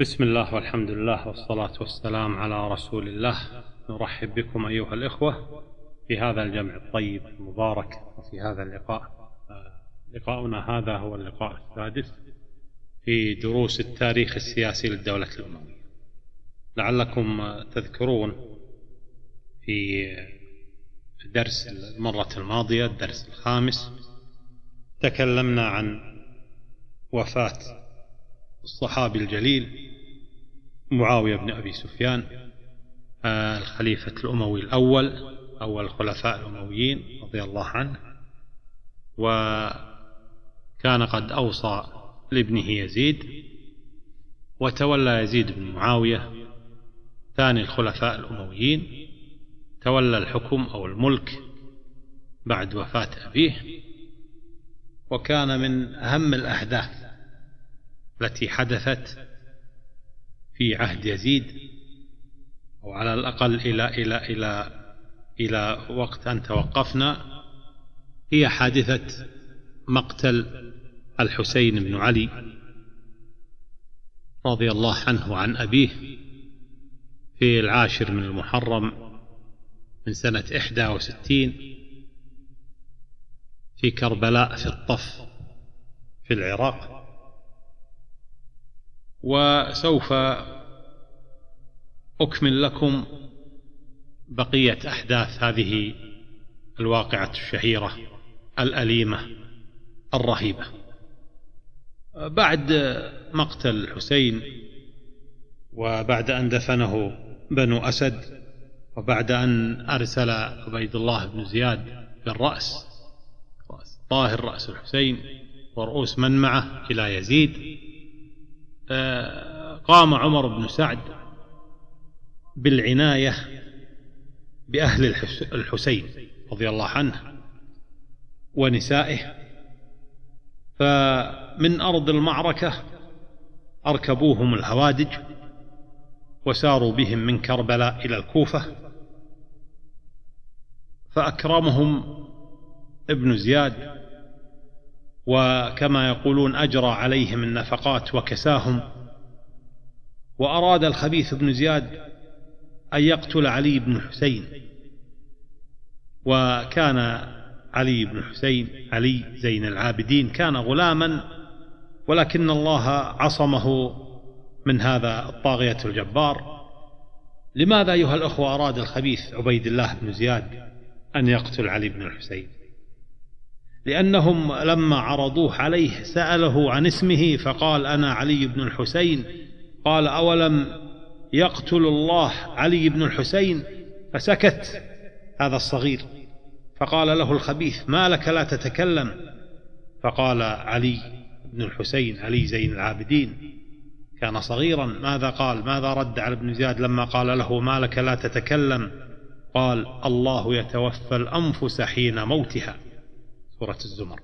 بسم الله والحمد لله والصلاة والسلام على رسول الله. نرحب بكم أيها الإخوة في هذا الجمع الطيب المبارك وفي هذا اللقاء. لقاؤنا هذا هو اللقاء السادس في دروس التاريخ السياسي للدولة الأموية. لعلكم تذكرون في درس المرة الماضية الدرس الخامس تكلمنا عن وفاة الصحابي الجليل معاوية بن أبي سفيان آه، الخليفة الأموي الأول أول الخلفاء الأمويين رضي الله عنه وكان قد أوصى لابنه يزيد وتولى يزيد بن معاوية ثاني الخلفاء الأمويين تولى الحكم أو الملك بعد وفاة أبيه وكان من أهم الأحداث التي حدثت في عهد يزيد أو على الأقل إلى إلى إلى إلى وقت أن توقفنا هي حادثة مقتل الحسين بن علي رضي الله عنه وعن أبيه في العاشر من المحرم من سنة إحدى وستين في كربلاء في الطف في العراق. وسوف أكمل لكم بقية أحداث هذه الواقعة الشهيرة الأليمة الرهيبة. بعد مقتل الحسين وبعد أن دفنه بنو أسد وبعد أن أرسل عبيد الله بن زياد بالرأس طاهر رأس الحسين ورؤوس من معه إلى يزيد قام عمر بن سعد بالعناية بأهل الحسين رضي الله عنه ونسائه فمن أرض المعركة أركبوهم الهوادج وساروا بهم من كربلاء إلى الكوفة فأكرمهم ابن زياد وكما يقولون أجرى عليهم النفقات وكساهم. وأراد الخبيث بن زياد أن يقتل علي بن حسين. وكان علي بن حسين علي زين العابدين كان غلاما ولكن الله عصمه من هذا الطاغية الجبار. لماذا أيها الأخوة أراد الخبيث عبيد الله بن زياد أن يقتل علي بن الحسين لأنهم لما عرضوه عليه سأله عن اسمه فقال أنا علي بن الحسين. قال أولم يقتل الله علي بن الحسين؟ فسكت هذا الصغير. فقال له الخبيث ما لك لا تتكلم؟ فقال علي بن الحسين علي زين العابدين. كان صغيرا ماذا قال؟ ماذا رد على ابن زياد لما قال له ما لك لا تتكلم؟ قال الله يتوفى الأنفس حين موتها. سورة الزمر.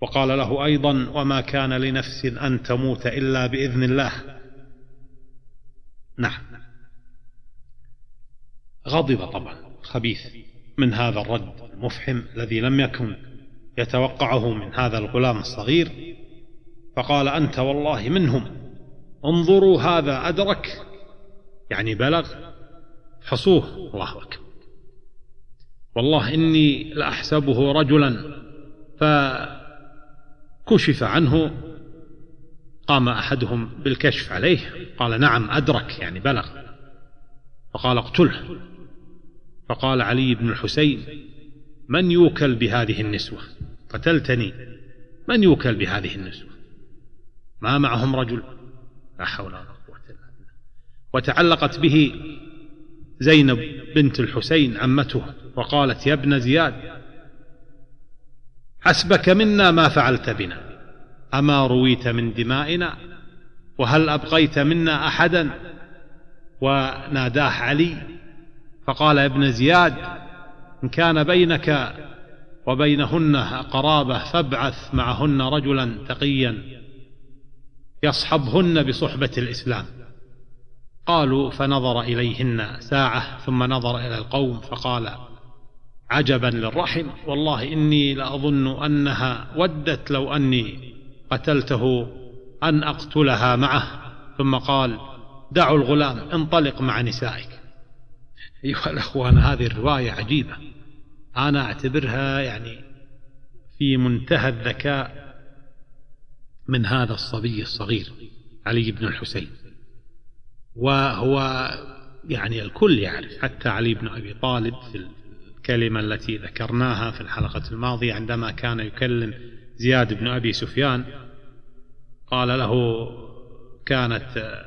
وقال له أيضا وما كان لنفس أن تموت إلا بإذن الله. نعم. غضب طبعا خبيث من هذا الرد المفحم الذي لم يكن يتوقعه من هذا الغلام الصغير فقال أنت والله منهم. انظروا هذا أدرك. يعني بلغ حصوه الله أكبر. والله إني لأحسبه رجلا. فكشف عنه قام أحدهم بالكشف عليه قال نعم أدرك يعني بلغ. فقال اقتله. فقال علي بن الحسين من يوكل بهذه النسوة؟ قتلتني. من يوكل بهذه النسوة؟ ما معهم رجل. لا حول ولا قوة إلا بالله. وتعلقت به زينب بنت الحسين عمته. وقالت يا ابن زياد حسبك منا ما فعلت بنا أما رويت من دمائنا؟ وهل أبقيت منا أحدا؟ وناداه علي فقال يا ابن زياد إن كان بينك وبينهن قرابة فابعث معهن رجلا تقيا يصحبهن بصحبة الإسلام. قالوا فنظر إليهن ساعة ثم نظر إلى القوم فقال عجبا للرحم. والله إني لأظن أنها ودت لو أني قتلته أن أقتلها معه. ثم قال دعوا الغلام انطلق مع نسائك. أيها الأخوان هذه الرواية عجيبة. أنا أعتبرها يعني في منتهى الذكاء من هذا الصبي الصغير علي بن الحسين. وهو يعني الكل يعرف حتى علي بن أبي طالب في الكلمة التي ذكرناها في الحلقة الماضية عندما كان يكلم زياد بن أبي سفيان قال له كانت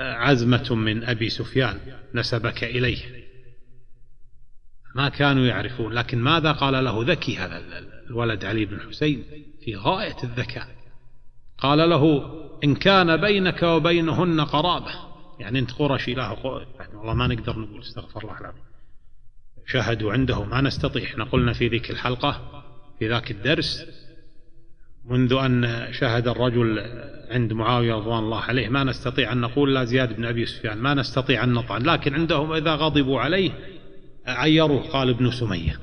عزمة من أبي سفيان نسبك إليه. ما كانوا يعرفون لكن ماذا قال له ذكي هذا الولد علي بن الحسين في غاية الذكاء؟ قال له إن كان بينك وبينهن قرابة. يعني أنت قرشي له يعني والله ما نقدر نقول استغفر الله العظيم. شاهدوا عنده ما نستطيع. إحنا قلنا في ذيك الحلقة في ذاك الدرس منذ أن شهد الرجل عند معاوية رضوان الله عليه ما نستطيع أن نقول لا زياد بن أبي سفيان ما نستطيع أن نطعن لكن عندهم إذا غضبوا عليه عيروه قال ابن سمية.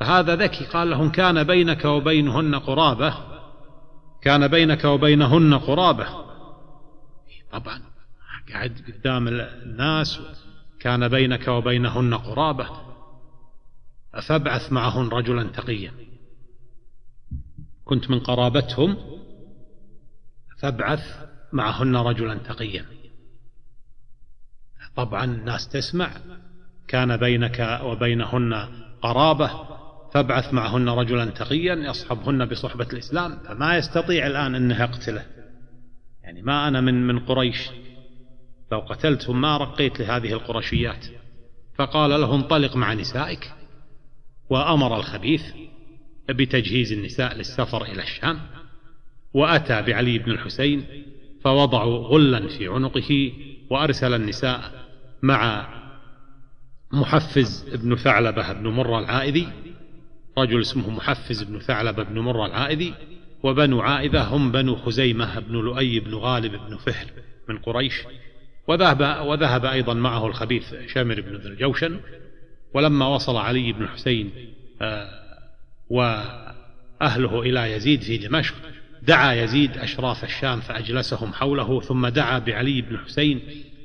فهذا ذكي قال لهم كان بينك وبينهن قرابة كان بينك وبينهن قرابة. طبعا قاعد قدام الناس كان بينك وبينهن قرابة. فابعث معهن رجلا تقيا. كنت من قرابتهم فابعث معهن رجلا تقيا. طبعا الناس تسمع كان بينك وبينهن قرابة فابعث معهن رجلا تقيا يصحبهن بصحبة الإسلام فما يستطيع الآن أنه يقتله. يعني ما أنا من من قريش. لو قتلتهم ما رقيت لهذه القرشيات. فقال له انطلق مع نسائك. وأمر الخبيث بتجهيز النساء للسفر إلى الشام وأتى بعلي بن الحسين فوضعوا غلا في عنقه وأرسل النساء مع محفز بن ثعلبة بن مرة العائذي رجل اسمه محفز بن ثعلبة بن مرة العائذي وبنو عائذة هم بنو خزيمة بن لؤي بن غالب بن فهر من قريش وذهب, وذهب أيضا معه الخبيث شامر بن ذي الجوشن ولما وصل علي بن الحسين آه وأهله إلى يزيد في دمشق دعا يزيد أشراف الشام فأجلسهم حوله ثم دعا بعلي بن الحسين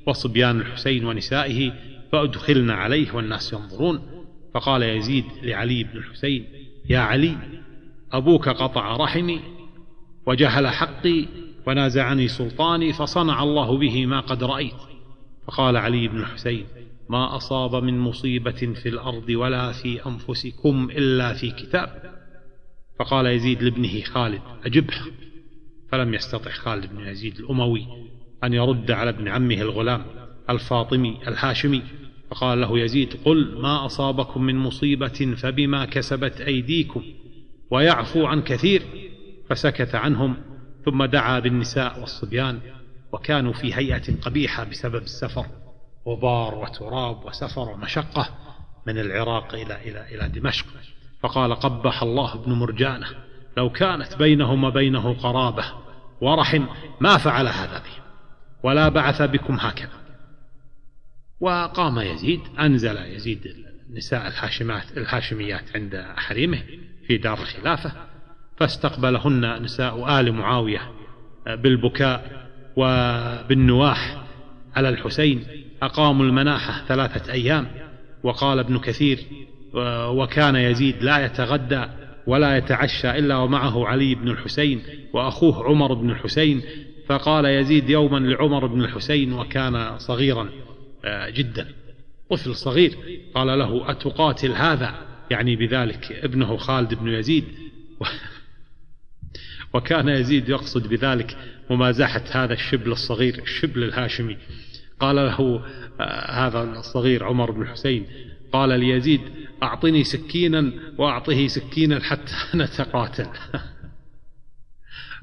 وصبيان الحسين ونسائه فأدخلنا عليه والناس ينظرون. فقال يزيد لعلي بن الحسين يا علي أبوك قطع رحمي وجهل حقي ونازعني سلطاني فصنع الله به ما قد رأيت. فقال علي بن الحسين ما أصاب من مصيبة في الأرض ولا في أنفسكم إلا في كتاب. فقال يزيد لابنه خالد أجبه. فلم يستطع خالد بن يزيد الأموي أن يرد على ابن عمه الغلام الفاطمي الهاشمي. فقال له يزيد قل ما أصابكم من مصيبة فبما كسبت أيديكم ويعفو عن كثير. فسكت عنهم ثم دعا بالنساء والصبيان وكانوا في هيئة قبيحة بسبب السفر. غبار وتراب وسفر ومشقة من العراق إلى إلى إلى دمشق. فقال قبح الله ابن مرجانة لو كانت بينهم وبينه قرابة ورحم ما فعل هذا به ولا بعث بكم هكذا. وقام يزيد أنزل يزيد النساء الحاشمات الحاشميات عند حريمه في دار الخلافة فاستقبلهن نساء آل معاوية بالبكاء وبالنواح على الحسين أقاموا المناحة ثلاثة أيام. وقال ابن كثير وكان يزيد لا يتغدى ولا يتعشى إلا ومعه علي بن الحسين وأخوه عمر بن الحسين. فقال يزيد يوما لعمر بن الحسين وكان صغيرا آه، جدا طفل صغير. قال له أتقاتل هذا؟ يعني بذلك ابنه خالد بن يزيد. وكان يزيد يقصد بذلك ممازحة هذا الشبل الصغير الشبل الهاشمي. قال له آه، هذا الصغير عمر بن الحسين قال ليزيد أعطني سكينا وأعطه سكينا حتى نتقاتل.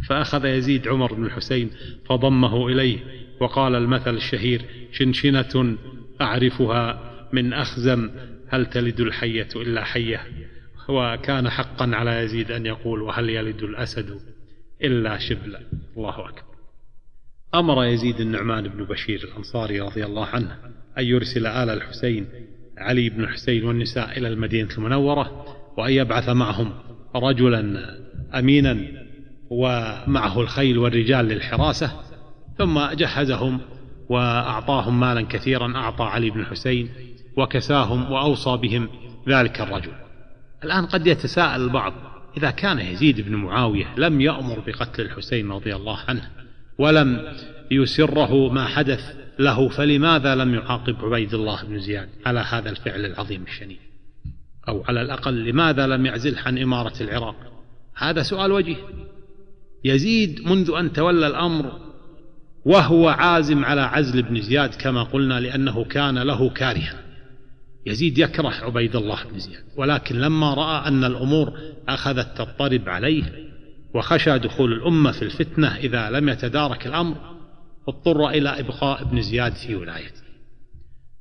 فأخذ يزيد عمر بن الحسين فضمه إليه وقال المثل الشهير شنشنة أعرفها من أخزم هل تلد الحية إلا حية؟ وكان حقا على يزيد أن يقول وهل يلد الأسد إلا شبلا؟ الله أكبر. أمر يزيد النعمان بن بشير الأنصاري رضي الله عنه أن يرسل آل الحسين علي بن الحسين والنساء إلى المدينة المنورة وأن يبعث معهم رجلا أمينا ومعه الخيل والرجال للحراسة ثم جهزهم وأعطاهم مالا كثيرا أعطى علي بن الحسين وكساهم وأوصى بهم ذلك الرجل. الآن قد يتساءل البعض إذا كان يزيد بن معاوية لم يأمر بقتل الحسين رضي الله عنه ولم يسره ما حدث له فلماذا لم يعاقب عبيد الله بن زياد على هذا الفعل العظيم الشنيع؟ أو على الأقل لماذا لم يعزله عن إمارة العراق؟ هذا سؤال وجيه. يزيد منذ أن تولى الأمر وهو عازم على عزل بن زياد كما قلنا لأنه كان له كارها. يزيد يكره عبيد الله بن زياد ولكن لما رأى أن الأمور أخذت تضطرب عليه وخشى دخول الأمة في الفتنة إذا لم يتدارك الأمر اضطر إلى إبقاء ابن زياد في ولايته.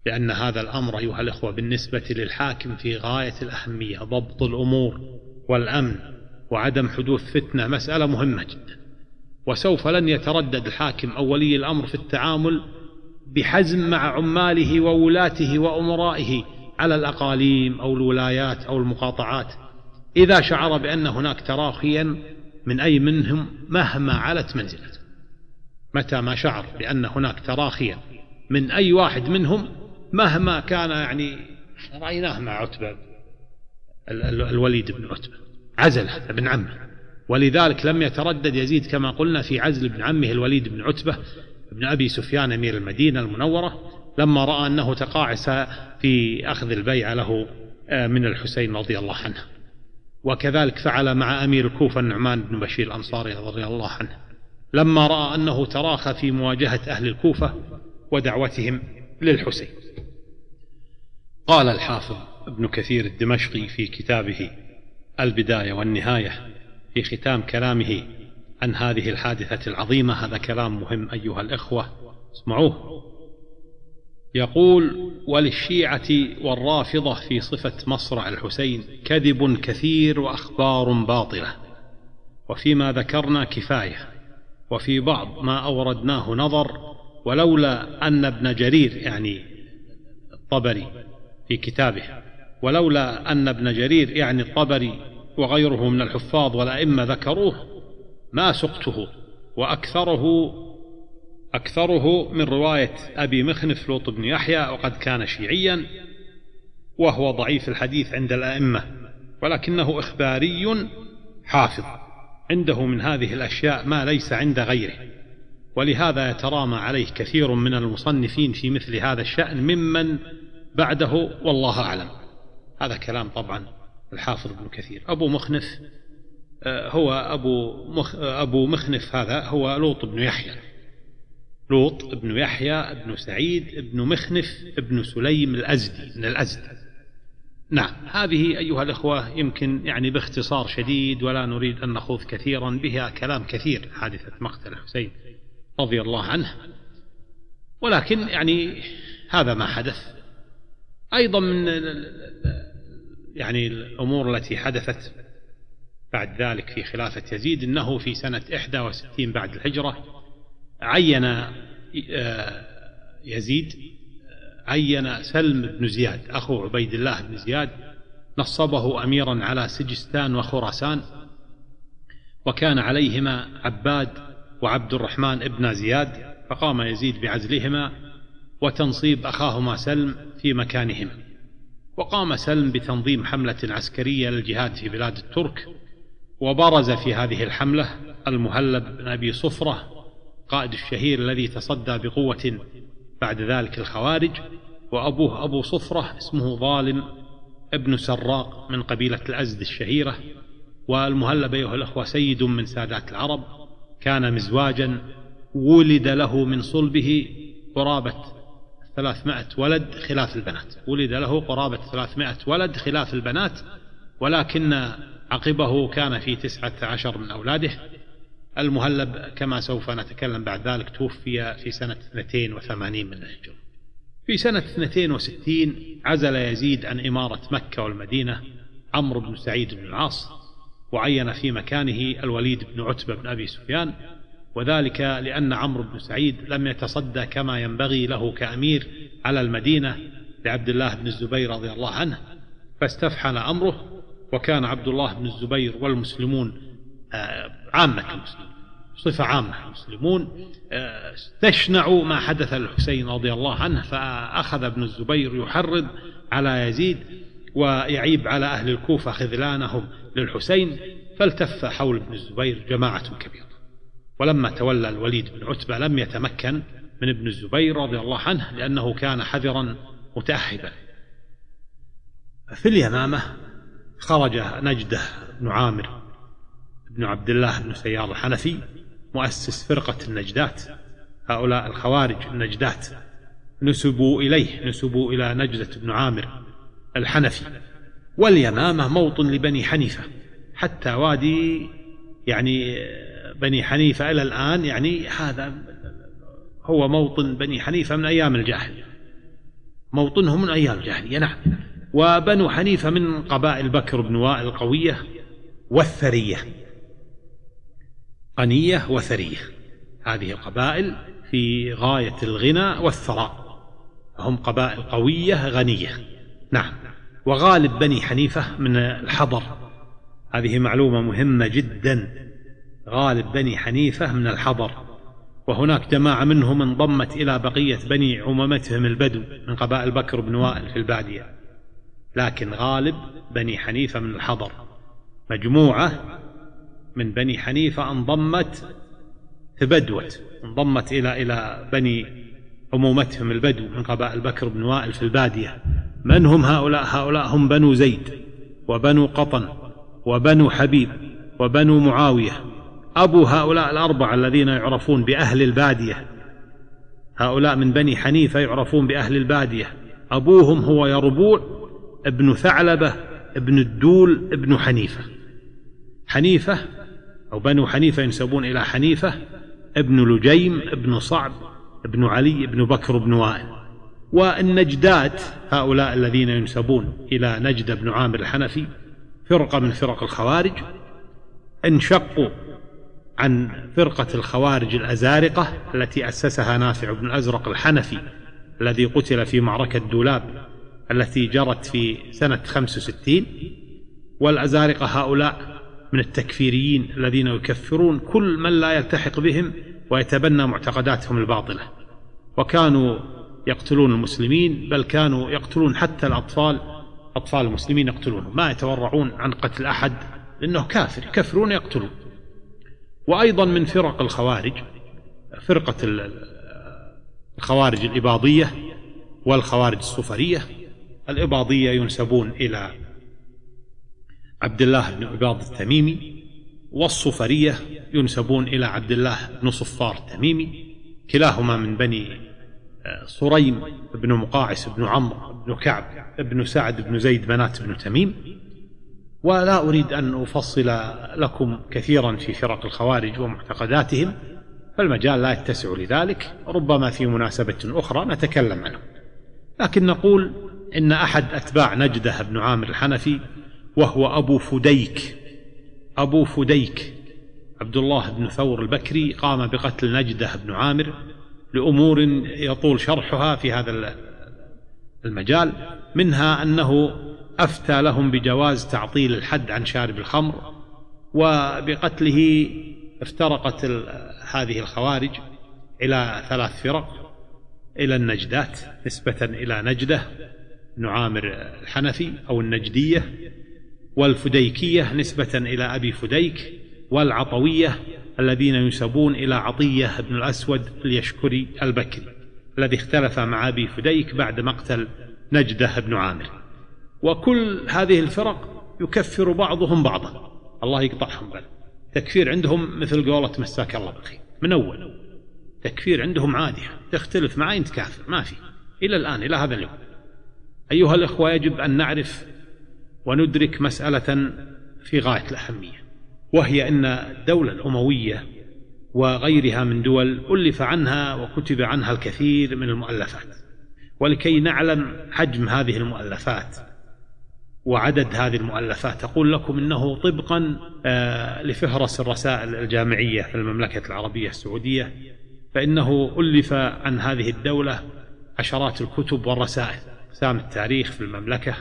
لأن هذا الأمر أيها الأخوة بالنسبة للحاكم في غاية الأهمية ضبط الأمور والأمن وعدم حدوث فتنة مسألة مهمة جدا. وسوف لن يتردد الحاكم أو ولي الأمر في التعامل بحزم مع عماله وولاته وأمرائه على الأقاليم أو الولايات أو المقاطعات. إذا شعر بأن هناك تراخيا من أي منهم مهما علت منزلته متى ما شعر بأن هناك تراخيا من أي واحد منهم مهما كان يعني رأيناه مع عتبة الوليد بن عتبة عزله ابن عمه. ولذلك لم يتردد يزيد كما قلنا في عزل ابن عمه الوليد بن عتبة ابن أبي سفيان أمير المدينة المنورة لما رأى أنه تقاعس في أخذ البيعة له آه، من الحسين رضي الله عنه. وكذلك فعل مع أمير الكوفة النعمان بن بشير الأنصاري رضي الله عنه. لما رأى أنه تراخى في مواجهة أهل الكوفة ودعوتهم للحسين. قال الحافظ ابن كثير الدمشقي في كتابه البداية والنهاية في ختام كلامه عن هذه الحادثة العظيمة هذا كلام مهم أيها الإخوة اسمعوه. يقول وللشيعة والرافضة في صفة مصرع الحسين كذب كثير وأخبار باطلة وفيما ذكرنا كفاية وفي بعض ما أوردناه نظر ولولا أن ابن جرير يعني الطبري في كتابه ولولا أن ابن جرير يعني الطبري وغيره من الحفاظ والأئمة ذكروه ما سقته وأكثره أكثره من رواية أبي مخنف لوط بن يحيى وقد كان شيعيا وهو ضعيف الحديث عند الأئمة ولكنه إخباري حافظ. عنده من هذه الأشياء ما ليس عند غيره ولهذا يترامى عليه كثير من المصنفين في مثل هذا الشأن ممن بعده والله أعلم. هذا كلام طبعا الحافظ ابن كثير. أبو مخنف آه، هو أبو, مخ أبو مخنف هذا هو لوط بن يحيى. لوط بن يحيى بن سعيد بن مخنف بن سليم الأزدي من الأزد نعم هذه أيها الأخوة يمكن يعني باختصار شديد ولا نريد أن نخوض كثيرا بها كلام كثير حادثة مقتل الحسين رضي الله عنه. ولكن يعني هذا ما حدث. أيضا من يعني الأمور التي حدثت بعد ذلك في خلافة يزيد أنه في سنة 61 بعد الهجرة عين آه، يزيد عين سلم بن زياد أخو عبيد الله بن زياد نصبه أميرا على سجستان وخراسان وكان عليهما عباد وعبد الرحمن ابن زياد فقام يزيد بعزلهما وتنصيب أخاهما سلم في مكانهما. وقام سلم بتنظيم حملة عسكرية للجهاد في بلاد الترك وبرز في هذه الحملة المهلب بن أبي صفرة قائد الشهير الذي تصدى بقوة بعد ذلك الخوارج وأبوه أبو صفرة اسمه ظالم ابن سراق من قبيلة الأزد الشهيرة والمهلب أيها الأخوة سيد من سادات العرب كان مزواجا ولد له من صلبه قرابة ثلاثمائة ولد خلاف البنات. ولد له قرابة ثلاثمائة ولد خلاف البنات ولكن عقبه كان في تسعة عشر من أولاده. المهلب كما سوف نتكلم بعد ذلك توفي في سنة 82 من الهجرة. في سنة 62 عزل يزيد عن إمارة مكة والمدينة عمرو بن سعيد بن العاص وعين في مكانه الوليد بن عتبة بن أبي سفيان وذلك لأن عمرو بن سعيد لم يتصدى كما ينبغي له كأمير على المدينة لعبد الله بن الزبير رضي الله عنه فاستفحل أمره وكان عبد الله بن الزبير والمسلمون آه، عامة المسلمين. صفة عامة. المسلمون آه، استشنعوا ما حدث للحسين رضي الله عنه فأخذ ابن الزبير يحرض على يزيد ويعيب على أهل الكوفة خذلانهم للحسين فالتف حول ابن الزبير جماعة كبيرة. ولما تولى الوليد بن عتبة لم يتمكن من ابن الزبير رضي الله عنه لأنه كان حذرا متأهبا. في اليمامة خرج نجده بن عامر بن عبد الله بن سيار الحنفي مؤسس فرقة النجدات. هؤلاء الخوارج النجدات نسبوا إليه نسبوا إلى نجدة بن عامر الحنفي. واليمامة موطن لبني حنيفة حتى وادي يعني بني حنيفة إلى الآن يعني هذا هو موطن بني حنيفة من أيام الجاهلية موطنهم من أيام الجاهلية نعم. وبنو حنيفة من قبائل بكر بن وائل القوية والثرية. غنية وثرية. هذه القبائل في غاية الغنى والثراء. هم قبائل قوية غنية. نعم. وغالب بني حنيفة من الحضر. هذه معلومة مهمة جدا. غالب بني حنيفة من الحضر. وهناك جماعة منهم انضمت إلى بقية بني عمومتهم البدو من قبائل بكر بن وائل في البادية. لكن غالب بني حنيفة من الحضر. مجموعة من بني حنيفة انضمت تبدوت انضمت إلى إلى بني عمومتهم البدو من قبائل بكر بن وائل في البادية. من هم هؤلاء؟ هؤلاء هم بنو زيد وبنو قطن وبنو حبيب وبنو معاوية. أبو هؤلاء الأربعة الذين يعرفون بأهل البادية. هؤلاء من بني حنيفة يعرفون بأهل البادية. أبوهم هو يربوع ابن ثعلبة ابن الدول ابن حنيفة. حنيفة أو بنو حنيفة ينسبون إلى حنيفة ابن لجيم ابن صعب ابن علي ابن بكر بن وائل. والنجدات هؤلاء الذين ينسبون إلى نجد بن عامر الحنفي فرقة من فرق الخوارج انشقوا عن فرقة الخوارج الأزارقة التي أسسها نافع بن الأزرق الحنفي الذي قتل في معركة دولاب التي جرت في سنة 65 والأزارقة هؤلاء من التكفيريين الذين يكفرون كل من لا يلتحق بهم ويتبنى معتقداتهم الباطلة. وكانوا يقتلون المسلمين بل كانوا يقتلون حتى الأطفال أطفال المسلمين يقتلونهم. ما يتورعون عن قتل أحد لأنه كافر يكفرون يقتلون. وأيضا من فرق الخوارج فرقة الخوارج الإباضية والخوارج الصفرية الإباضية ينسبون إلى عبد الله بن عباض التميمي والصفرية ينسبون إلى عبد الله بن صفار التميمي كلاهما من بني آه، صريم بن مقاعس بن عمرو بن كعب بن سعد بن زيد بنات بن تميم. ولا أريد أن أفصل لكم كثيرا في فرق الخوارج ومعتقداتهم فالمجال لا يتسع لذلك ربما في مناسبة أخرى نتكلم عنه. لكن نقول إن أحد أتباع نجدة بن عامر الحنفي وهو أبو فديك. أبو فديك. عبد الله بن ثور البكري قام بقتل نجدة بن عامر لأمور يطول شرحها في هذا المجال منها أنه أفتى لهم بجواز تعطيل الحد عن شارب الخمر وبقتله افترقت هذه الخوارج إلى ثلاث فرق إلى النجدات نسبة إلى نجدة بن عامر الحنفي أو النجدية والفديكية نسبة إلى أبي فديك والعطوية الذين ينسبون إلى عطية بن الأسود اليشكري البكري الذي اختلف مع أبي فديك بعد مقتل نجدة بن عامر. وكل هذه الفرق يكفر بعضهم بعضا. الله يقطعهم بل. تكفير عندهم مثل قولة مساك الله بالخير. من أول؟ تكفير عندهم عادي تختلف معي أنت كافر. ما في. إلى الآن إلى هذا اليوم. أيها الإخوة يجب أن نعرف وندرك مسألة في غاية الأهمية وهي أن الدولة الأموية وغيرها من دول ألف عنها وكتب عنها الكثير من المؤلفات. ولكي نعلم حجم هذه المؤلفات وعدد هذه المؤلفات أقول لكم إنه طبقا آه، لفهرس الرسائل الجامعية في المملكة العربية السعودية فإنه ألف عن هذه الدولة عشرات الكتب والرسائل أقسام التاريخ في المملكة.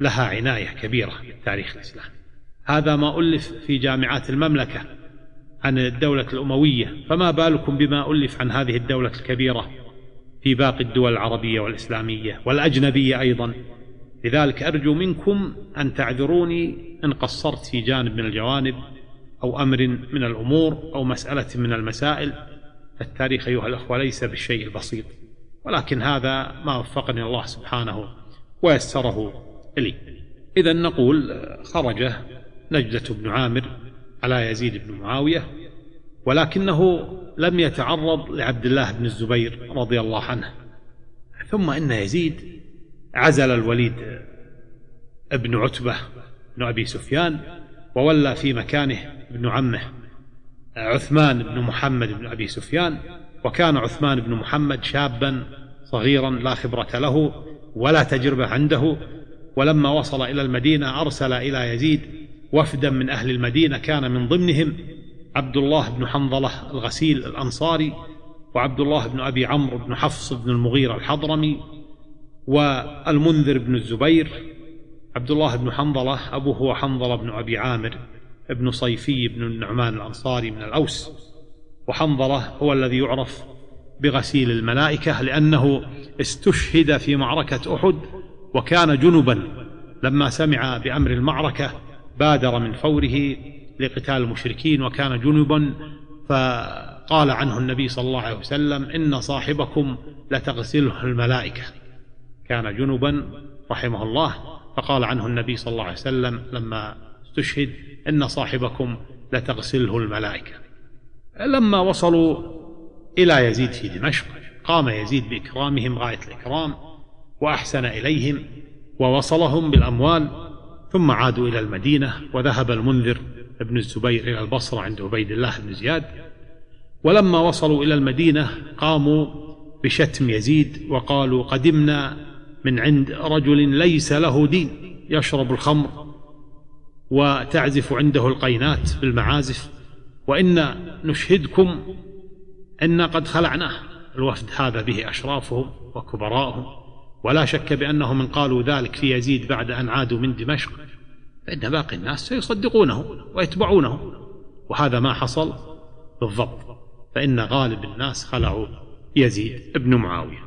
لها عناية كبيرة بالتاريخ الإسلامي هذا ما ألف في جامعات المملكة عن الدولة الأموية فما بالكم بما ألف عن هذه الدولة الكبيرة في باقي الدول العربية والإسلامية والأجنبية أيضا. لذلك أرجو منكم أن تعذروني إن قصرت في جانب من الجوانب أو أمر من الأمور أو مسألة من المسائل. التاريخ أيها الأخوة ليس بالشيء البسيط ولكن هذا ما وفقني الله سبحانه ويسره. لي إذا نقول خرج نجدة بن عامر على يزيد بن معاوية ولكنه لم يتعرض لعبد الله بن الزبير رضي الله عنه. ثم إن يزيد عزل الوليد ابن عتبة بن أبي سفيان وولى في مكانه ابن عمه عثمان بن محمد بن أبي سفيان وكان عثمان بن محمد شابا صغيرا لا خبرة له ولا تجربة عنده ولما وصل إلى المدينة أرسل إلى يزيد وفدا من أهل المدينة كان من ضمنهم عبد الله بن حنظلة الغسيل الأنصاري وعبد الله بن أبي عمرو بن حفص بن المغيرة الحضرمي والمنذر بن الزبير عبد الله بن حنظلة أبوه هو حنظلة بن أبي عامر ابن صيفي بن النعمان الأنصاري من الأوس. وحنظلة هو الذي يعرف بغسيل الملائكة لأنه استشهد في معركة أحد وكان جنبا لما سمع بأمر المعركة بادر من فوره لقتال المشركين وكان جنبا فقال عنه النبي صلى الله عليه وسلم إن صاحبكم لتغسله الملائكة. كان جنبا رحمه الله فقال عنه النبي صلى الله عليه وسلم لما استشهد إن صاحبكم لتغسله الملائكة. لما وصلوا إلى يزيد في دمشق قام يزيد بإكرامهم غاية الإكرام وأحسن إليهم ووصلهم بالأموال ثم عادوا إلى المدينة وذهب المنذر ابن الزبير إلى البصرة عند عبيد الله بن زياد. ولما وصلوا إلى المدينة قاموا بشتم يزيد وقالوا قدمنا من عند رجل ليس له دين يشرب الخمر وتعزف عنده القينات بالمعازف. وإن نشهدكم إن قد خلعناه الوفد هذا به أشرافهم وكبراءهم. ولا شك بأنهم من قالوا ذلك في يزيد بعد أن عادوا من دمشق فإن باقي الناس سيصدقونه ويتبعونه. وهذا ما حصل بالضبط فإن غالب الناس خلعوا يزيد بن معاوية.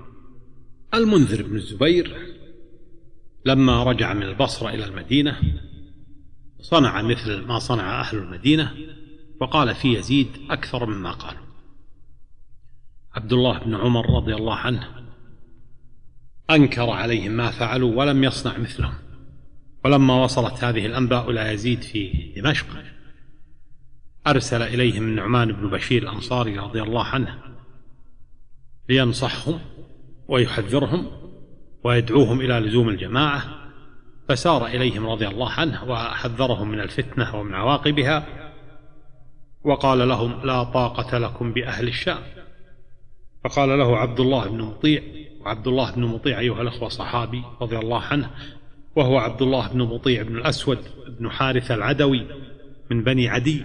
المنذر بن الزبير لما رجع من البصرة إلى المدينة صنع مثل ما صنع أهل المدينة وقال في يزيد أكثر مما قالوا. عبد الله بن عمر رضي الله عنه أنكر عليهم ما فعلوا ولم يصنع مثلهم. ولما وصلت هذه الأنباء إلى يزيد في دمشق أرسل إليهم النعمان بن بشير الأنصاري رضي الله عنه لينصحهم ويحذرهم ويدعوهم إلى لزوم الجماعة. فسار إليهم رضي الله عنه وحذرهم من الفتنة ومن عواقبها وقال لهم لا طاقة لكم بأهل الشام. فقال له عبد الله بن مطيع وعبد الله بن مطيع أيها الأخوة صحابي رضي الله عنه وهو عبد الله بن مطيع بن الأسود بن حارثة العدوي من بني عدي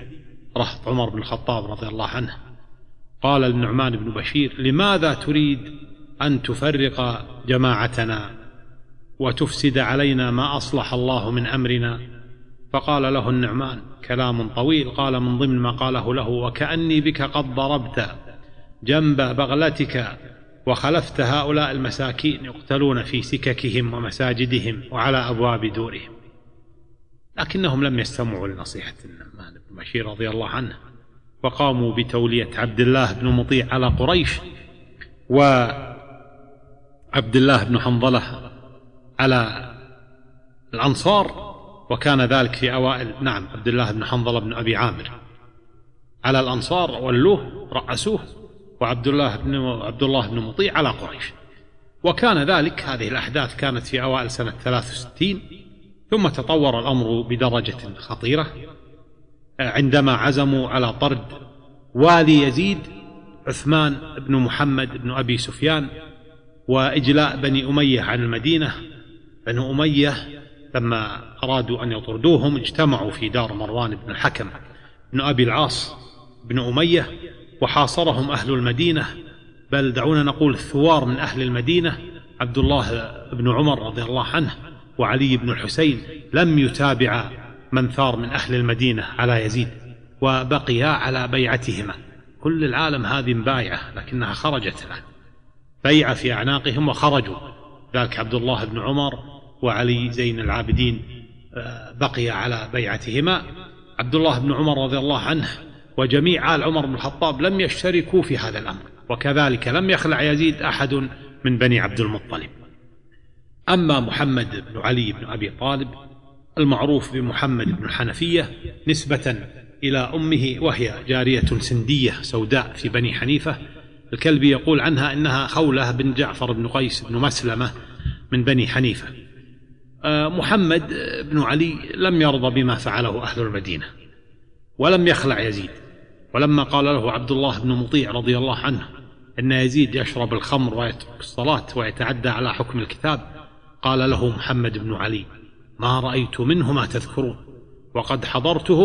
رهط عمر بن الخطاب رضي الله عنه. قال للنعمان بن بشير لماذا تريد أن تفرق جماعتنا وتفسد علينا ما أصلح الله من أمرنا؟ فقال له النعمان كلام طويل قال من ضمن ما قاله له وكأني بك قد ضربت جنب بغلتك وخلفت هؤلاء المساكين يقتلون في سككهم ومساجدهم وعلى أبواب دورهم. لكنهم لم يستمعوا لنصيحة النعمان بن بشير رضي الله عنه وقاموا بتولية عبد الله بن مطيع على قريش وعبد الله بن حنظلة على الأنصار وكان ذلك في أوائل نعم عبد الله بن حنظلة بن أبي عامر. على الأنصار ولوه رأسوه وعبد الله بن عبد الله بن مطيع على قريش. وكان ذلك هذه الأحداث كانت في أوائل سنة 63 ثم تطور الأمر بدرجة خطيرة. عندما عزموا على طرد والي يزيد عثمان بن محمد بن أبي سفيان وإجلاء بني أمية عن المدينة. بنو أمية لما أرادوا أن يطردوهم اجتمعوا في دار مروان بن الحكم بن أبي العاص بن أمية وحاصرهم أهل المدينة. بل دعونا نقول الثوار من أهل المدينة عبد الله بن عمر رضي الله عنه وعلي بن الحسين لم يتابع من ثار من أهل المدينة على يزيد وبقيا على بيعتهما. كل العالم هذه مبايعة لكنها خرجت له بيع في أعناقهم وخرجوا. ذلك عبد الله بن عمر وعلي زين العابدين آه، بقي على بيعتهما. عبد الله بن عمر رضي الله عنه وجميع آل عمر بن الخطاب لم يشتركوا في هذا الأمر وكذلك لم يخلع يزيد أحد من بني عبد المطلب. أما محمد بن علي بن أبي طالب المعروف بمحمد بن الحنفية نسبة إلى أمه وهي جارية سندية سوداء في بني حنيفة الكلبي يقول عنها إنها خولة بن جعفر بن قيس بن مسلمة من بني حنيفة. آه، محمد بن علي لم يرضى بما فعله أهل المدينة ولم يخلع يزيد. ولما قال له عبد الله بن مطيع رضي الله عنه أن يزيد يشرب الخمر ويترك الصلاة ويتعدى على حكم الكتاب قال له محمد بن علي ما رأيت منه ما تذكرون وقد حضرته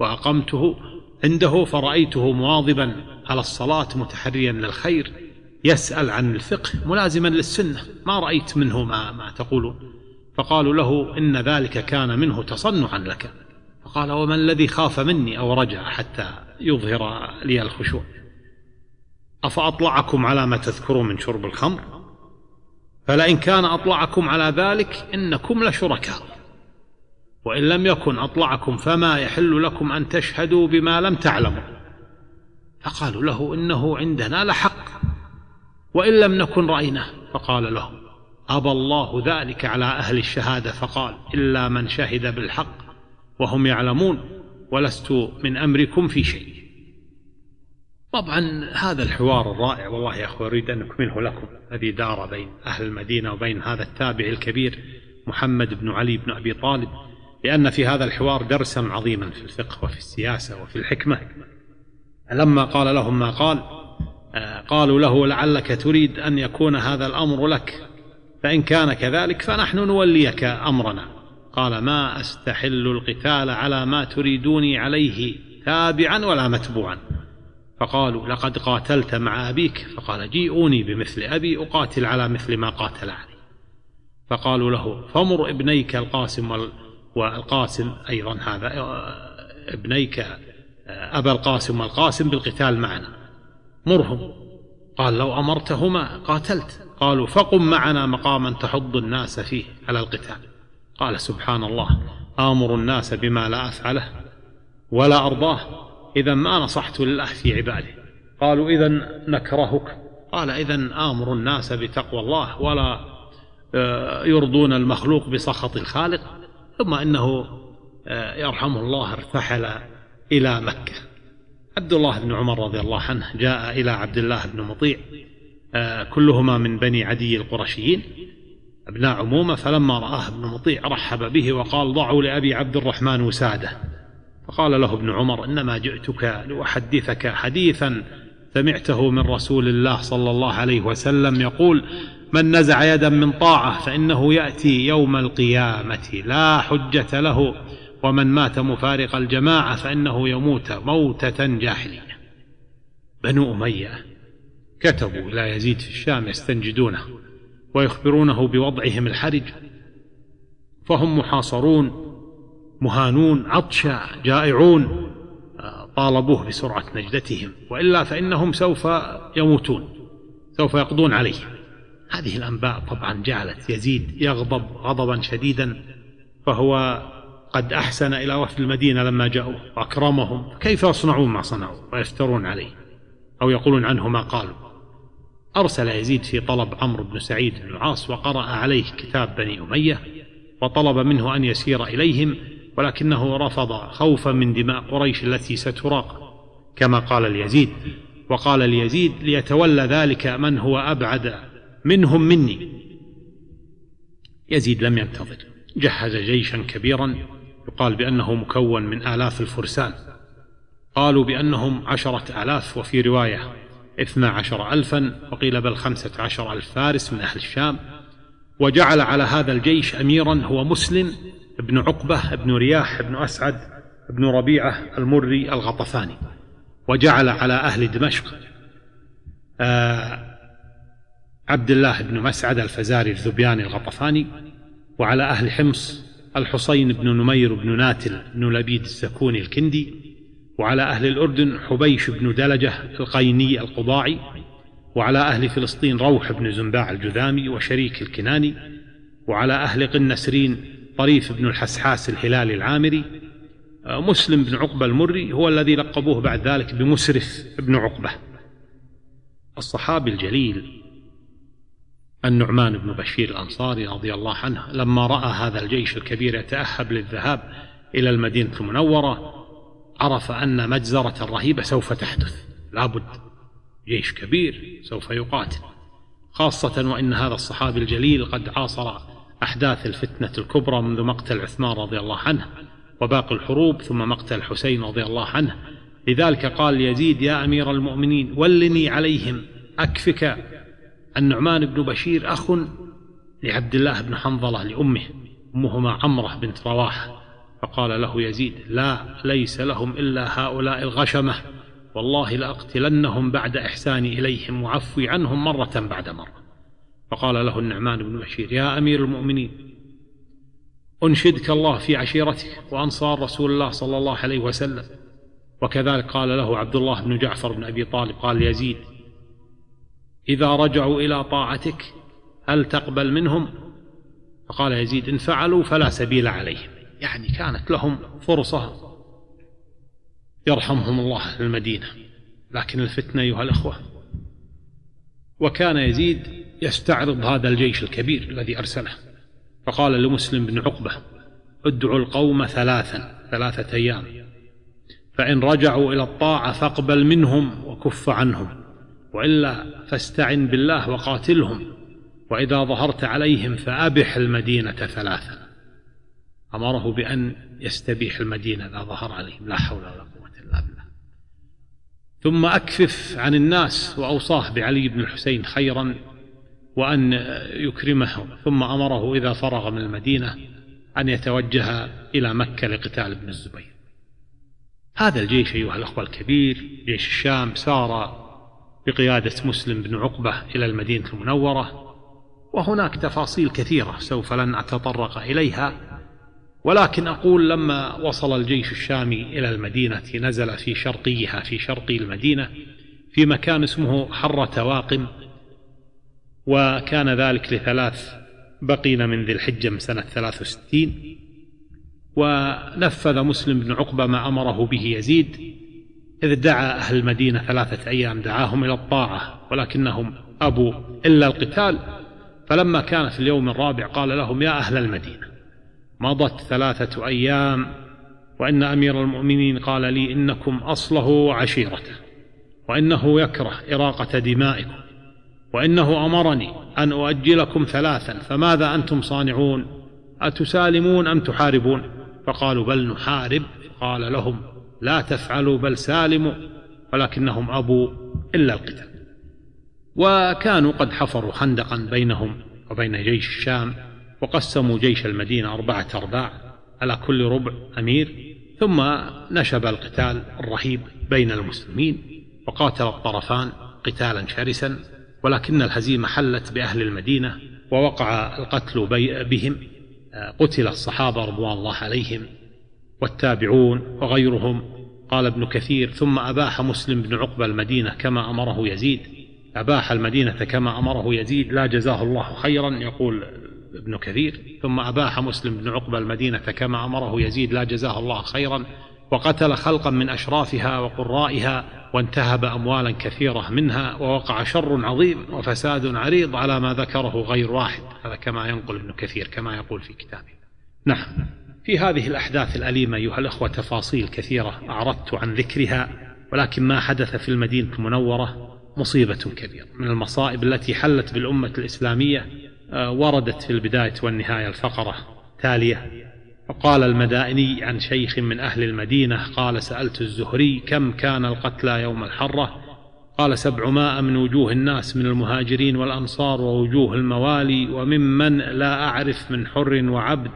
وأقمته عنده فرأيته مواظبا على الصلاة متحريا للخير يسأل عن الفقه ملازما للسنة ما رأيت منه ما, ما تقولون؟ فقالوا له إن ذلك كان منه تصنعا لك. فقال وما الذي خاف مني أو رجع حتى يظهر لي الخشوع؟ أفأطلعكم على ما تذكرون من شرب الخمر؟ فلئن كان أطلعكم على ذلك إنكم لشركاء. وإن لم يكن أطلعكم فما يحل لكم أن تشهدوا بما لم تعلموا. فقالوا له إنه عندنا لحق وإن لم نكن رأيناه. فقال له أبى الله ذلك على أهل الشهادة. فقال إلا من شهد بالحق وهم يعلمون ولست من أمركم في شيء. طبعا هذا الحوار الرائع والله يا أخوة أريد أن أكمله لكم. الذي دار بين أهل المدينة وبين هذا التابع الكبير محمد بن علي بن أبي طالب لأن في هذا الحوار درسا عظيما في الفقه وفي السياسة وفي الحكمة. لما قال لهم ما قال آه، قالوا له لعلك تريد أن يكون هذا الأمر لك فإن كان كذلك فنحن نوليك أمرنا. قال ما أستحل القتال على ما تريدوني عليه تابعا ولا متبوعا. فقالوا لقد قاتلت مع أبيك. فقال جيئوني بمثل أبي أقاتل على مثل ما قاتل علي فقالوا له فمر ابنيك القاسم وال والقاسم أيضا هذا ابنيك أبا القاسم والقاسم بالقتال معنا. مرهم. قال لو أمرتهما قاتلت. قالوا فقم معنا مقاما تحض الناس فيه على القتال. قال سبحان الله آمر الناس بما لا أفعله ولا أرضاه إذا ما نصحت لله في عباده. قالوا إذا نكرهك. قال إذا آمر الناس بتقوى الله ولا آه، يرضون المخلوق بسخط الخالق ثم إنه آه، يرحمه الله ارتحل إلى مكة. عبد الله بن عمر رضي الله عنه جاء إلى عبد الله بن مطيع آه، كلهما من بني عدي القرشيين. أبناء عمومة فلما رآه ابن مطيع رحب به وقال ضعوا لأبي عبد الرحمن وسادة. فقال له ابن عمر إنما جئتك لأحدثك حديثا سمعته من رسول الله صلى الله عليه وسلم يقول من نزع يدا من طاعة فإنه يأتي يوم القيامة لا حجة له ومن مات مفارق الجماعة فإنه يموت موتة جاحلية بنو أمية كتبوا إلى يزيد في الشام يستنجدونه. ويخبرونه بوضعهم الحرج. فهم محاصرون مهانون عطشى جائعون. طالبوه بسرعة نجدتهم. وإلا فإنهم سوف يموتون سوف يقضون عليه. هذه الأنباء طبعا جعلت يزيد يغضب غضبا شديدا. فهو قد أحسن إلى وفد المدينة لما جاءوا وأكرمهم. كيف يصنعون ما صنعوا؟ ويفترون عليه أو يقولون عنه ما قالوا. أرسل يزيد في طلب عمرو بن سعيد بن العاص وقرأ عليه كتاب بني أمية وطلب منه أن يسير إليهم ولكنه رفض خوفا من دماء قريش التي ستراق كما قال ليزيد وقال ليزيد ليتولى ذلك من هو أبعد منهم مني. يزيد لم ينتظر. جهز جيشا كبيرا يقال بأنه مكون من آلاف الفرسان. قالوا بأنهم عشرة آلاف وفي رواية اثنا عشر ألفا وقيل بل خمسة عشر ألف فارس من أهل الشام. وجعل على هذا الجيش أميرا هو مسلم بن عقبة بن رياح بن أسعد بن ربيعة المري الغطفاني. وجعل على أهل دمشق آه عبد الله بن مسعد الفزاري الذبياني الغطفاني. وعلى أهل حمص الحصين بن نمير بن ناتل بن لبيد السكوني الكندي. وعلى أهل الأردن حبيش بن دلجة القيني القضاعي وعلى أهل فلسطين روح بن زنباع الجذامي وشريك الكناني وعلى أهل قنسرين طريف بن الحسحاس الهلالي العامري مسلم بن عقبة المري هو الذي لقبوه بعد ذلك بمسرف بن عقبة. الصحابي الجليل النعمان بن بشير الأنصاري رضي الله عنه لما رأى هذا الجيش الكبير يتأهب للذهاب إلى المدينة المنورة عرف أن مجزرة رهيبة سوف تحدث. لابد جيش كبير سوف يقاتل. خاصة وإن هذا الصحابي الجليل قد عاصر أحداث الفتنة الكبرى منذ مقتل عثمان رضي الله عنه وباقي الحروب ثم مقتل الحسين رضي الله عنه. لذلك قال يزيد يا أمير المؤمنين ولني عليهم. أكفك النعمان بن بشير أخ لعبد الله بن حنظلة لأمه أمهما عمرة بنت رواحة. فقال له يزيد لا ليس لهم إلا هؤلاء الغشمة. والله لأقتلنهم بعد إحساني إليهم وعفوي عنهم مرة بعد مرة. فقال له النعمان بن بشير يا أمير المؤمنين أنشدك الله في عشيرتك وأنصار رسول الله صلى الله عليه وسلم. وكذلك قال له عبد الله بن جعفر بن أبي طالب قال يزيد إذا رجعوا إلى طاعتك هل تقبل منهم؟ فقال يزيد إن فعلوا فلا سبيل عليهم. يعني كانت لهم فرصة يرحمهم الله المدينة. لكن الفتنة أيها الأخوة وكان يزيد يستعرض هذا الجيش الكبير الذي أرسله. فقال لمسلم بن عقبة ادعوا القوم ثلاثا ثلاثة أيام. فإن رجعوا إلى الطاعة فاقبل منهم وكف عنهم. وإلا فاستعن بالله وقاتلهم. وإذا ظهرت عليهم فأبح المدينة ثلاثا. أمره بأن يستبيح المدينة إذا ظهر عليهم. لا حول ولا قوة إلا بالله. ثم أكفف عن الناس وأوصاه بعلي بن الحسين خيرا وأن يكرمه. ثم أمره إذا فرغ من المدينة أن يتوجه إلى مكة لقتال ابن الزبير. هذا الجيش أيها الأخوة الكبير جيش الشام سار بقيادة مسلم بن عقبة إلى المدينة المنورة. وهناك تفاصيل كثيرة سوف لن أتطرق إليها. ولكن أقول لما وصل الجيش الشامي إلى المدينة نزل في شرقيها في شرقي المدينة في مكان اسمه حرة واقم وكان ذلك لثلاث بقين من ذي الحجة من سنة 63 ونفذ مسلم بن عقبة ما أمره به يزيد إذ دعا أهل المدينة ثلاثة أيام دعاهم إلى الطاعة ولكنهم أبوا إلا القتال فلما كان في اليوم الرابع قال لهم يا أهل المدينة مضت ثلاثة أيام وإن أمير المؤمنين قال لي إنكم أصله وعشيرته وإنه يكره إراقة دمائكم وإنه أمرني أن أؤجلكم ثلاثا فماذا أنتم صانعون؟ أتسالمون أم تحاربون؟ فقالوا بل نحارب. قال لهم لا تفعلوا بل سالموا ولكنهم أبوا إلا القتال. وكانوا قد حفروا خندقا بينهم وبين جيش الشام وقسموا جيش المدينة أربعة أرباع على كل ربع أمير ثم نشب القتال الرهيب بين المسلمين وقاتل الطرفان قتالا شرسا ولكن الهزيمة حلت بأهل المدينة ووقع القتل بهم. قتل الصحابة رضوان الله عليهم والتابعون وغيرهم. قال ابن كثير ثم أباح مسلم بن عقبة المدينة كما أمره يزيد. أباح المدينة كما أمره يزيد لا جزاه الله خيرا. يقول ابن كثير ثم أباح مسلم بن عقبة المدينة كما أمره يزيد لا جزاه الله خيرا وقتل خلقا من أشرافها وقرائها وانتهب أموالا كثيرة منها ووقع شر عظيم وفساد عريض على ما ذكره غير واحد. هذا كما ينقل ابن كثير كما يقول في كتابه. نعم. في هذه الأحداث الأليمة أيها الأخوة تفاصيل كثيرة أعرضت عن ذكرها ولكن ما حدث في المدينة المنورة مصيبة كبيرة. من المصائب التي حلت بالأمة الإسلامية وردت في البداية والنهاية الفقرة تالية. وقال المدائني عن شيخ من أهل المدينة قال سألت الزهري كم كان القتلى يوم الحرة؟ قال سبعمائة من وجوه الناس من المهاجرين والأنصار ووجوه الموالي وممن لا أعرف من حر وعبد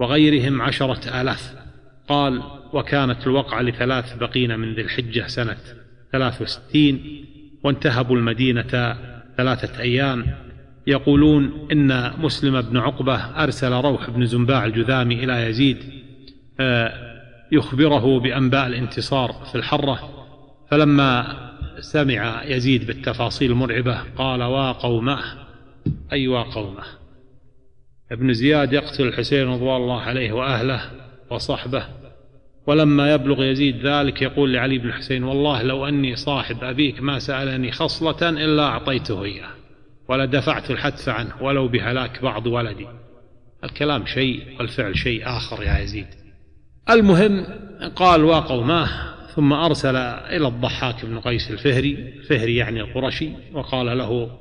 وغيرهم عشرة آلاف. قال وكانت الوقعة لثلاث بقين من ذي الحجة سنة ثلاث وستين وانتهبوا المدينة ثلاثة أيام. يقولون إن مسلم بن عقبة أرسل روح بن زنباع الجذامي إلى يزيد آه، يخبره بأنباء الانتصار في الحرة. فلما سمع يزيد بالتفاصيل المرعبة قال وا قومه أي وا قومه. ابن زياد يقتل الحسين رضوان الله عليه وأهله وصحبه. ولما يبلغ يزيد ذلك يقول لعلي بن الحسين والله لو أني صاحب أبيك ما سألني خصلة إلا أعطيته إياه. ولدفعت الحتف عنه ولو بهلاك بعض ولدي. الكلام شيء والفعل شيء آخر يا يزيد. المهم قال وقوماه ثم أرسل إلى الضحاك بن قيس الفهري الفهري يعني القرشي وقال له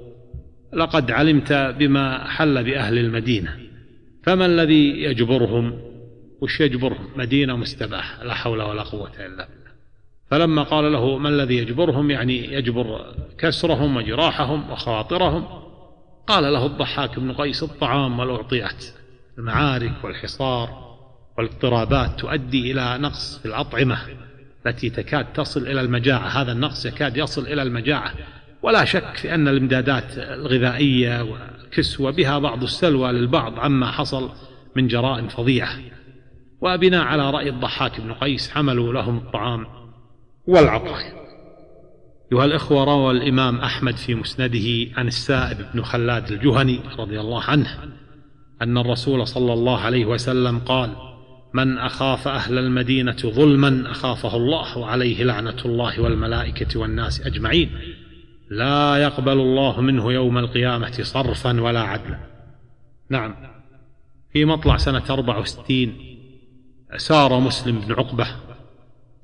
لقد علمت بما حل بأهل المدينة فما الذي يجبرهم؟ وش يجبرهم؟ مدينة مستباح لا حول ولا قوة إلا بالله. فلما قال له ما الذي يجبرهم؟ يعني يجبر كسرهم وجراحهم وخواطرهم قال له الضحاك بن قيس الطعام والأعطيات المعارك والحصار والاضطرابات تؤدي إلى نقص في الأطعمة التي تكاد تصل إلى المجاعة. هذا النقص يكاد يصل إلى المجاعة. ولا شك في أن الإمدادات الغذائية والكسوة بها بعض السلوى للبعض عما حصل من جرائم فظيعة وبناء على رأي الضحاك بن قيس حملوا لهم الطعام. والعطاء أيها الإخوة روى الإمام أحمد في مسنده عن السائب بن خلاد الجهني رضي الله عنه أن الرسول صلى الله عليه وسلم قال من أخاف أهل المدينة ظلما أخافه الله وعليه لعنة الله والملائكة والناس أجمعين. لا يقبل الله منه يوم القيامة صرفا ولا عدلا. نعم. في مطلع سنة 64 سار مسلم بن عقبة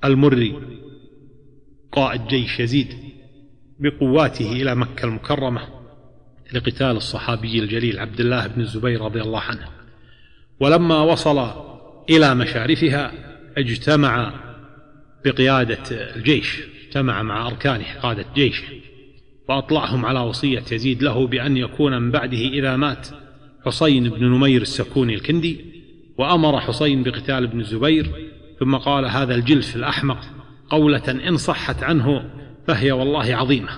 المري قائد جيش يزيد بقواته إلى مكة المكرمة لقتال الصحابي الجليل عبد الله بن الزبير رضي الله عنه. ولما وصل إلى مشارفها اجتمع بقيادة الجيش اجتمع مع أركانه قادة جيشه وأطلعهم على وصية يزيد له بأن يكون من بعده إذا مات حصين بن نمير السكوني الكندي وأمر حصين بقتال ابن الزبير ثم قال هذا الجلف الأحمق قولة إن صحت عنه فهي والله عظيمة.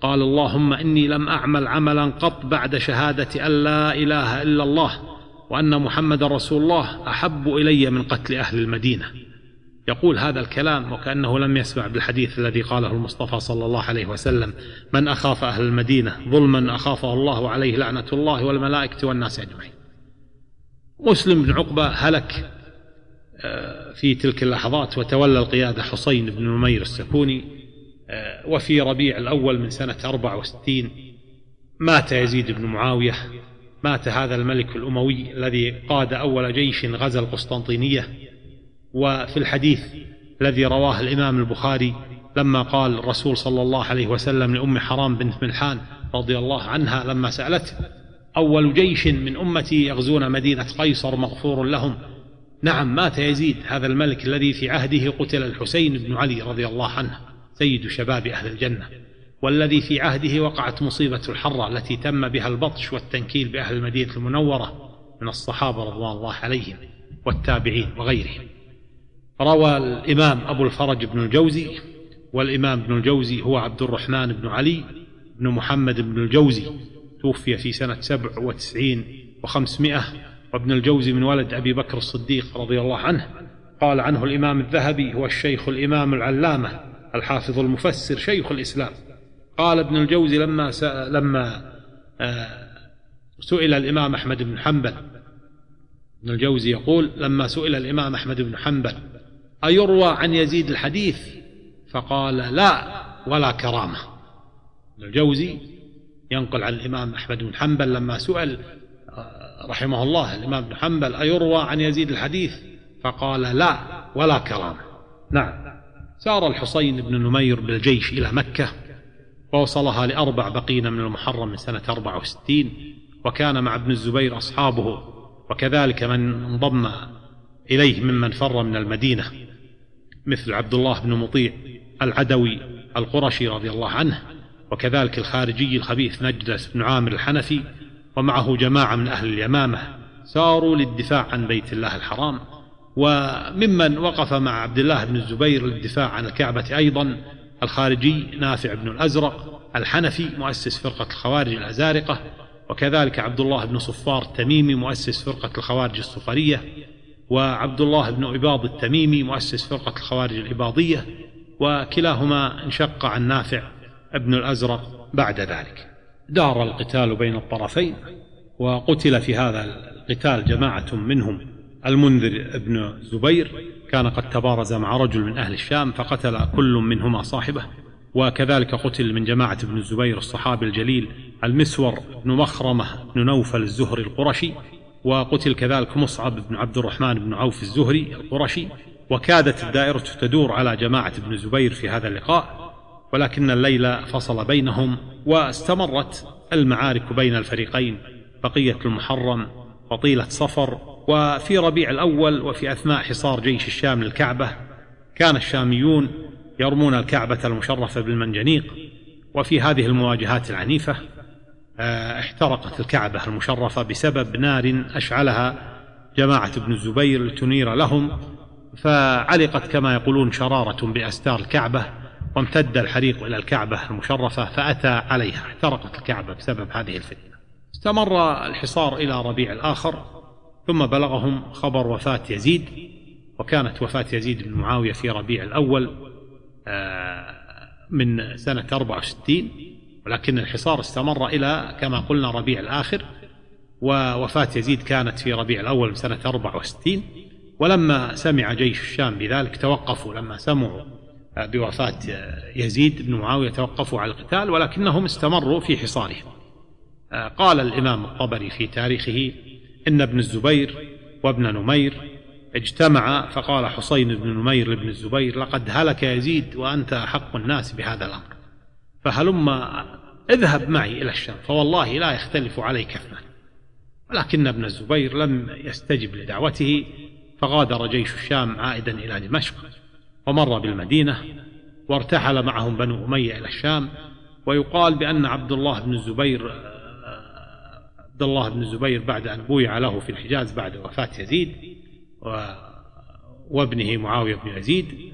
قال اللهم إني لم أعمل عملا قط بعد شهادة أن لا إله إلا الله وأن محمد رسول الله أحب إلي من قتل أهل المدينة. يقول هذا الكلام وكأنه لم يسمع بالحديث الذي قاله المصطفى صلى الله عليه وسلم من أخاف أهل المدينة ظلما أخافه الله عليه لعنة الله والملائكة والناس أجمعين. مسلم بن عقبة هلك آه، في تلك اللحظات وتولى القيادة حسين بن نمير السكوني آه، وفي ربيع الأول من سنة 64 مات يزيد بن معاوية مات هذا الملك الأموي الذي قاد أول جيش غزا القسطنطينية. وفي الحديث الذي رواه الإمام البخاري لما قال الرسول صلى الله عليه وسلم لأم حرام بنت ملحان رضي الله عنها لما سألته أول جيش من أمتي يغزون مدينة قيصر مغفور لهم نعم مات يزيد هذا الملك الذي في عهده قتل الحسين بن علي رضي الله عنه سيد شباب أهل الجنة والذي في عهده وقعت مصيبة الحرة التي تم بها البطش والتنكيل بأهل المدينة المنورة من الصحابة رضوان الله عليهم والتابعين وغيرهم. روى الإمام أبو الفرج بن الجوزي والإمام ابن الجوزي هو عبد الرحمن بن علي بن محمد بن الجوزي توفي في سنة سبع وتسعين وخمسمائة وابن الجوزي من ولد أبي بكر الصديق رضي الله عنه قال عنه الإمام الذهبي هو الشيخ الإمام العلامة الحافظ المفسر شيخ الإسلام. قال ابن الجوزي لما لما آه، سئل الإمام أحمد بن حنبل ابن الجوزي يقول لما سئل الإمام أحمد بن حنبل أيروى عن يزيد الحديث؟ فقال لا ولا كرامة. ابن الجوزي ينقل عن الإمام أحمد بن حنبل لما سئل رحمه الله الإمام بن حنبل أيروى عن يزيد الحديث؟ فقال لا ولا كرامة. نعم. سار الحصين بن نمير بالجيش إلى مكة ووصلها لأربع بقين من المحرم من سنة 64 وكان مع ابن الزبير أصحابه وكذلك من انضم إليه ممن فر من المدينة مثل عبد الله بن مطيع العدوي القرشي رضي الله عنه وكذلك الخارجي الخبيث نجدس بن عامر الحنفي ومعه جماعة من أهل اليمامة ساروا للدفاع عن بيت الله الحرام. وممن وقف مع عبد الله بن الزبير للدفاع عن الكعبة أيضا الخارجي نافع بن الأزرق الحنفي مؤسس فرقة الخوارج الأزارقة وكذلك عبد الله بن صفار التميمي مؤسس فرقة الخوارج الصفرية وعبد الله بن عباض التميمي مؤسس فرقة الخوارج العباضية وكلاهما انشق عن نافع ابن الأزرق بعد ذلك. دار القتال بين الطرفين وقتل في هذا القتال جماعة منهم المنذر بن الزبير كان قد تبارز مع رجل من أهل الشام فقتل كل منهما صاحبه. وكذلك قتل من جماعة ابن الزبير الصحابي الجليل المسور بن مخرمة بن نوفل الزهري القرشي وقتل كذلك مصعب بن عبد الرحمن بن عوف الزهري القرشي. وكادت الدائرة تدور على جماعة ابن الزبير في هذا اللقاء. ولكن الليل فصل بينهم واستمرت المعارك بين الفريقين. بقية المحرم وطيلة صفر وفي ربيع الأول وفي أثناء حصار جيش الشام للكعبة كان الشاميون يرمون الكعبة المشرفة بالمنجنيق وفي هذه المواجهات العنيفة آه، احترقت الكعبة المشرفة بسبب نار أشعلها جماعة ابن الزبير لتنير لهم فعلقت كما يقولون شرارة بأستار الكعبة وامتد الحريق إلى الكعبة المشرفة فأتى عليها احترقت الكعبة بسبب هذه الفتنة. استمر الحصار إلى ربيع الآخر ثم بلغهم خبر وفاة يزيد وكانت وفاة يزيد بن معاوية في ربيع الأول آه، من سنة 64 ولكن الحصار استمر إلى كما قلنا ربيع الآخر ووفاة يزيد كانت في ربيع الأول من سنة 64 ولما سمع جيش الشام بذلك توقفوا لما سمعوا بوفاة يزيد بن معاوية توقفوا على القتال ولكنهم استمروا في حصارهم. قال الإمام الطبري في تاريخه إن ابن الزبير وابن نمير اجتمع فقال حسين بن نمير لابن الزبير لقد هلك يزيد وأنت أحق الناس بهذا الأمر. فهلم اذهب معي إلى الشام فوالله لا يختلف عليك اثنان. ولكن ابن الزبير لم يستجب لدعوته فغادر جيش الشام عائدا إلى دمشق. ومر بالمدينة وارتحل معهم بنو أمية إلى الشام ويقال بأن عبد الله بن الزبير عبد الله بن الزبير بعد أن بويع له في الحجاز بعد وفاة يزيد وابنه معاوية بن يزيد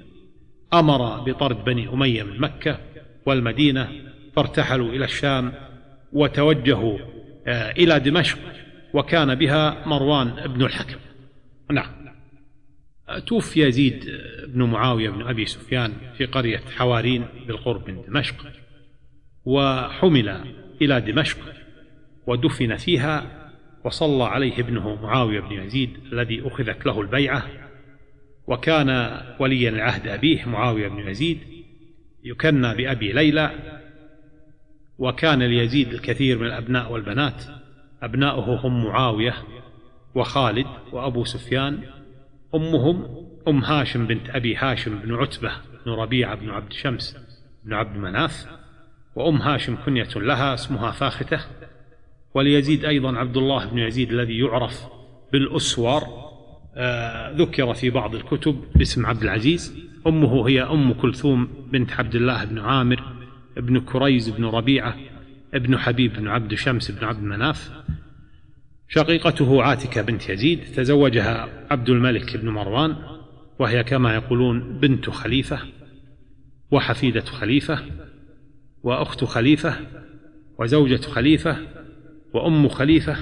أمر بطرد بني أمية من مكة والمدينة فارتحلوا إلى الشام وتوجهوا آه، إلى دمشق وكان بها مروان بن الحكم. نعم. توفي يزيد بن معاوية بن أبي سفيان في قرية حوارين بالقرب من دمشق وحمل إلى دمشق ودفن فيها وصلى عليه ابنه معاوية بن يزيد الذي أخذت له البيعة وكان وليا العهد أبيه معاوية بن يزيد يكنى بأبي ليلى وكان ليزيد الكثير من الأبناء والبنات أبناؤه هم معاوية وخالد وأبو سفيان أمهم أم هاشم بنت أبي هاشم بن عتبة بن ربيعة بن عبد شمس بن عبد مناف وأم هاشم كنية لها اسمها فاختة وليزيد أيضا عبد الله بن يزيد الذي يعرف بالأسوار آه ذكر في بعض الكتب باسم عبد العزيز. أمه هي أم كلثوم بنت عبد الله بن عامر ابن كريز بن ربيعة ابن حبيب بن عبد شمس بن عبد مناف. شقيقته عاتكة بنت يزيد تزوجها عبد الملك بن مروان وهي كما يقولون بنت خليفة وحفيدة خليفة وأخت خليفة وزوجة خليفة وأم خليفة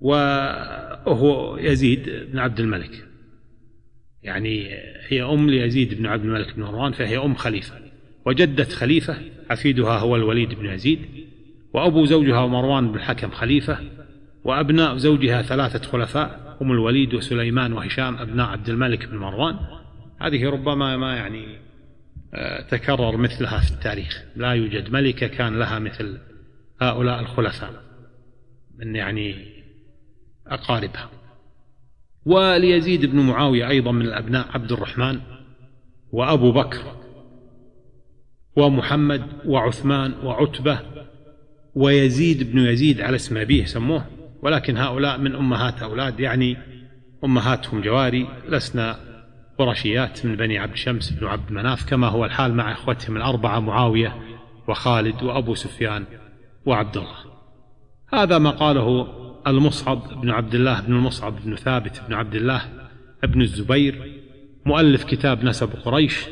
وهو يزيد بن عبد الملك. يعني هي أم ليزيد بن عبد الملك بن مروان فهي أم خليفة. وجدة خليفة حفيدها هو الوليد بن يزيد وأبو زوجها مروان بن الحكم خليفة وأبناء زوجها ثلاثة خلفاء هم الوليد وسليمان وهشام أبناء عبد الملك بن مروان. هذه ربما ما يعني آه، تكرر مثلها في التاريخ. لا يوجد ملكة كان لها مثل هؤلاء الخلفاء من يعني أقاربها. وليزيد بن معاوية أيضا من الأبناء عبد الرحمن وأبو بكر ومحمد وعثمان وعتبة ويزيد بن يزيد على اسم أبيه سموه ولكن هؤلاء من أمهات أولاد يعني أمهاتهم جواري لسنا قرشيات من بني عبد شمس بن عبد مناف كما هو الحال مع إخوتهم الأربعة معاوية وخالد وأبو سفيان وعبد الله. هذا ما قاله المصعب بن عبد الله بن المصعب بن ثابت بن عبد الله بن الزبير مؤلف كتاب نسب قريش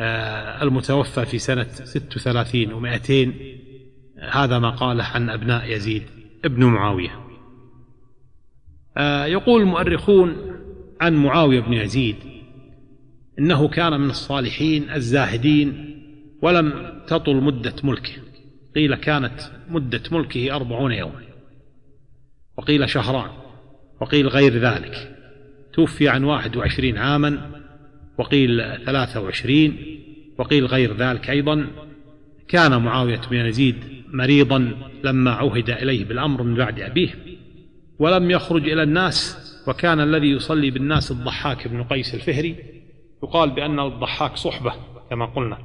آه، المتوفى في سنة ست وثلاثين ومائتين. هذا ما قاله عن أبناء يزيد. ابن معاوية. آه، يقول المؤرخون عن معاوية بن يزيد إنه كان من الصالحين الزاهدين ولم تطل مدة ملكه. قيل كانت مدة ملكه أربعون يوما. وقيل شهران. وقيل غير ذلك. توفي عن واحد وعشرين عاما. وقيل ثلاثة وعشرين. وقيل غير ذلك أيضا. كان معاوية بن يزيد مريضا لما عهد إليه بالأمر من بعد أبيه ولم يخرج إلى الناس وكان الذي يصلي بالناس الضحاك بن قيس الفهري يقال بأن الضحاك صحبة كما قلنا.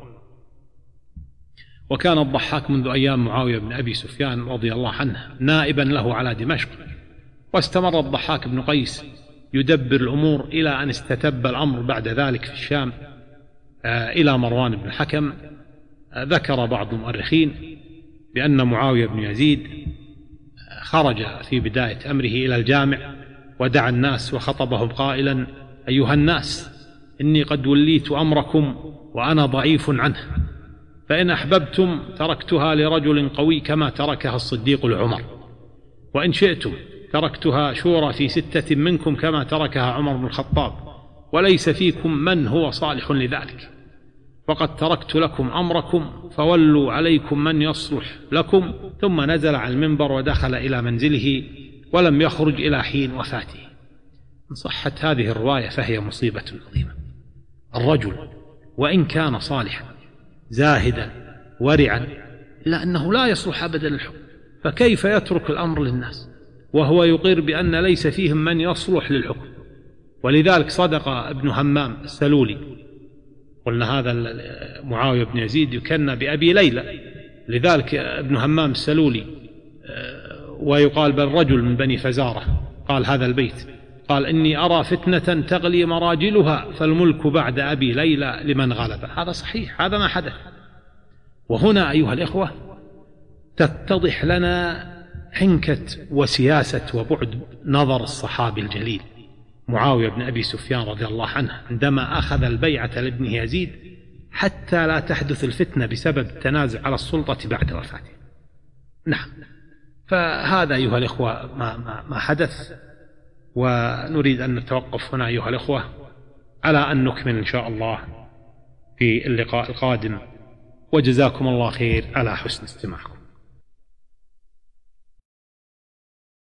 وكان الضحاك منذ أيام معاوية بن أبي سفيان رضي الله عنه نائبا له على دمشق. واستمر الضحاك بن قيس يدبر الأمور إلى أن استتب الأمر بعد ذلك في الشام آه، إلى مروان بن الحكم آه، ذكر بعض المؤرخين بأن معاوية بن يزيد خرج في بداية أمره إلى الجامع ودعا الناس وخطبهم قائلا أيها الناس إني قد وليت أمركم وأنا ضعيف عنه فإن أحببتم تركتها لرجل قوي كما تركها الصديق لعمر وإن شئتم تركتها شورى في ستة منكم كما تركها عمر بن الخطاب وليس فيكم من هو صالح لذلك. وقد تركت لكم أمركم فولوا عليكم من يصلح لكم. ثم نزل على المنبر ودخل إلى منزله ولم يخرج إلى حين وفاته. إن صحت هذه الرواية فهي مصيبة عظيمة. الرجل وإن كان صالحا زاهدا ورعا إلا أنه لا يصلح أبدا للحكم فكيف يترك الأمر للناس؟ وهو يقر بأن ليس فيهم من يصلح للحكم. ولذلك صدق ابن همام السلولي قلنا هذا معاوية بن يزيد يكنى بأبي ليلى. لذلك ابن همام السلولي آه، ويقال بل رجل من بني فزارة. قال هذا البيت. قال إني أرى فتنة تغلي مراجلها فالملك بعد أبي ليلى لمن غلب هذا صحيح هذا ما حدث. وهنا أيها الإخوة تتضح لنا حنكة وسياسة وبعد نظر الصحابي الجليل. معاوية بن أبي سفيان رضي الله عنه عندما أخذ البيعة لابنه يزيد حتى لا تحدث الفتنة بسبب التنازع على السلطة بعد وفاته. نعم. فهذا أيها الإخوة ما, ما, ما حدث ونريد أن نتوقف هنا أيها الإخوة على أن نكمل إن شاء الله في اللقاء القادم. وجزاكم الله خير على حسن استماعكم.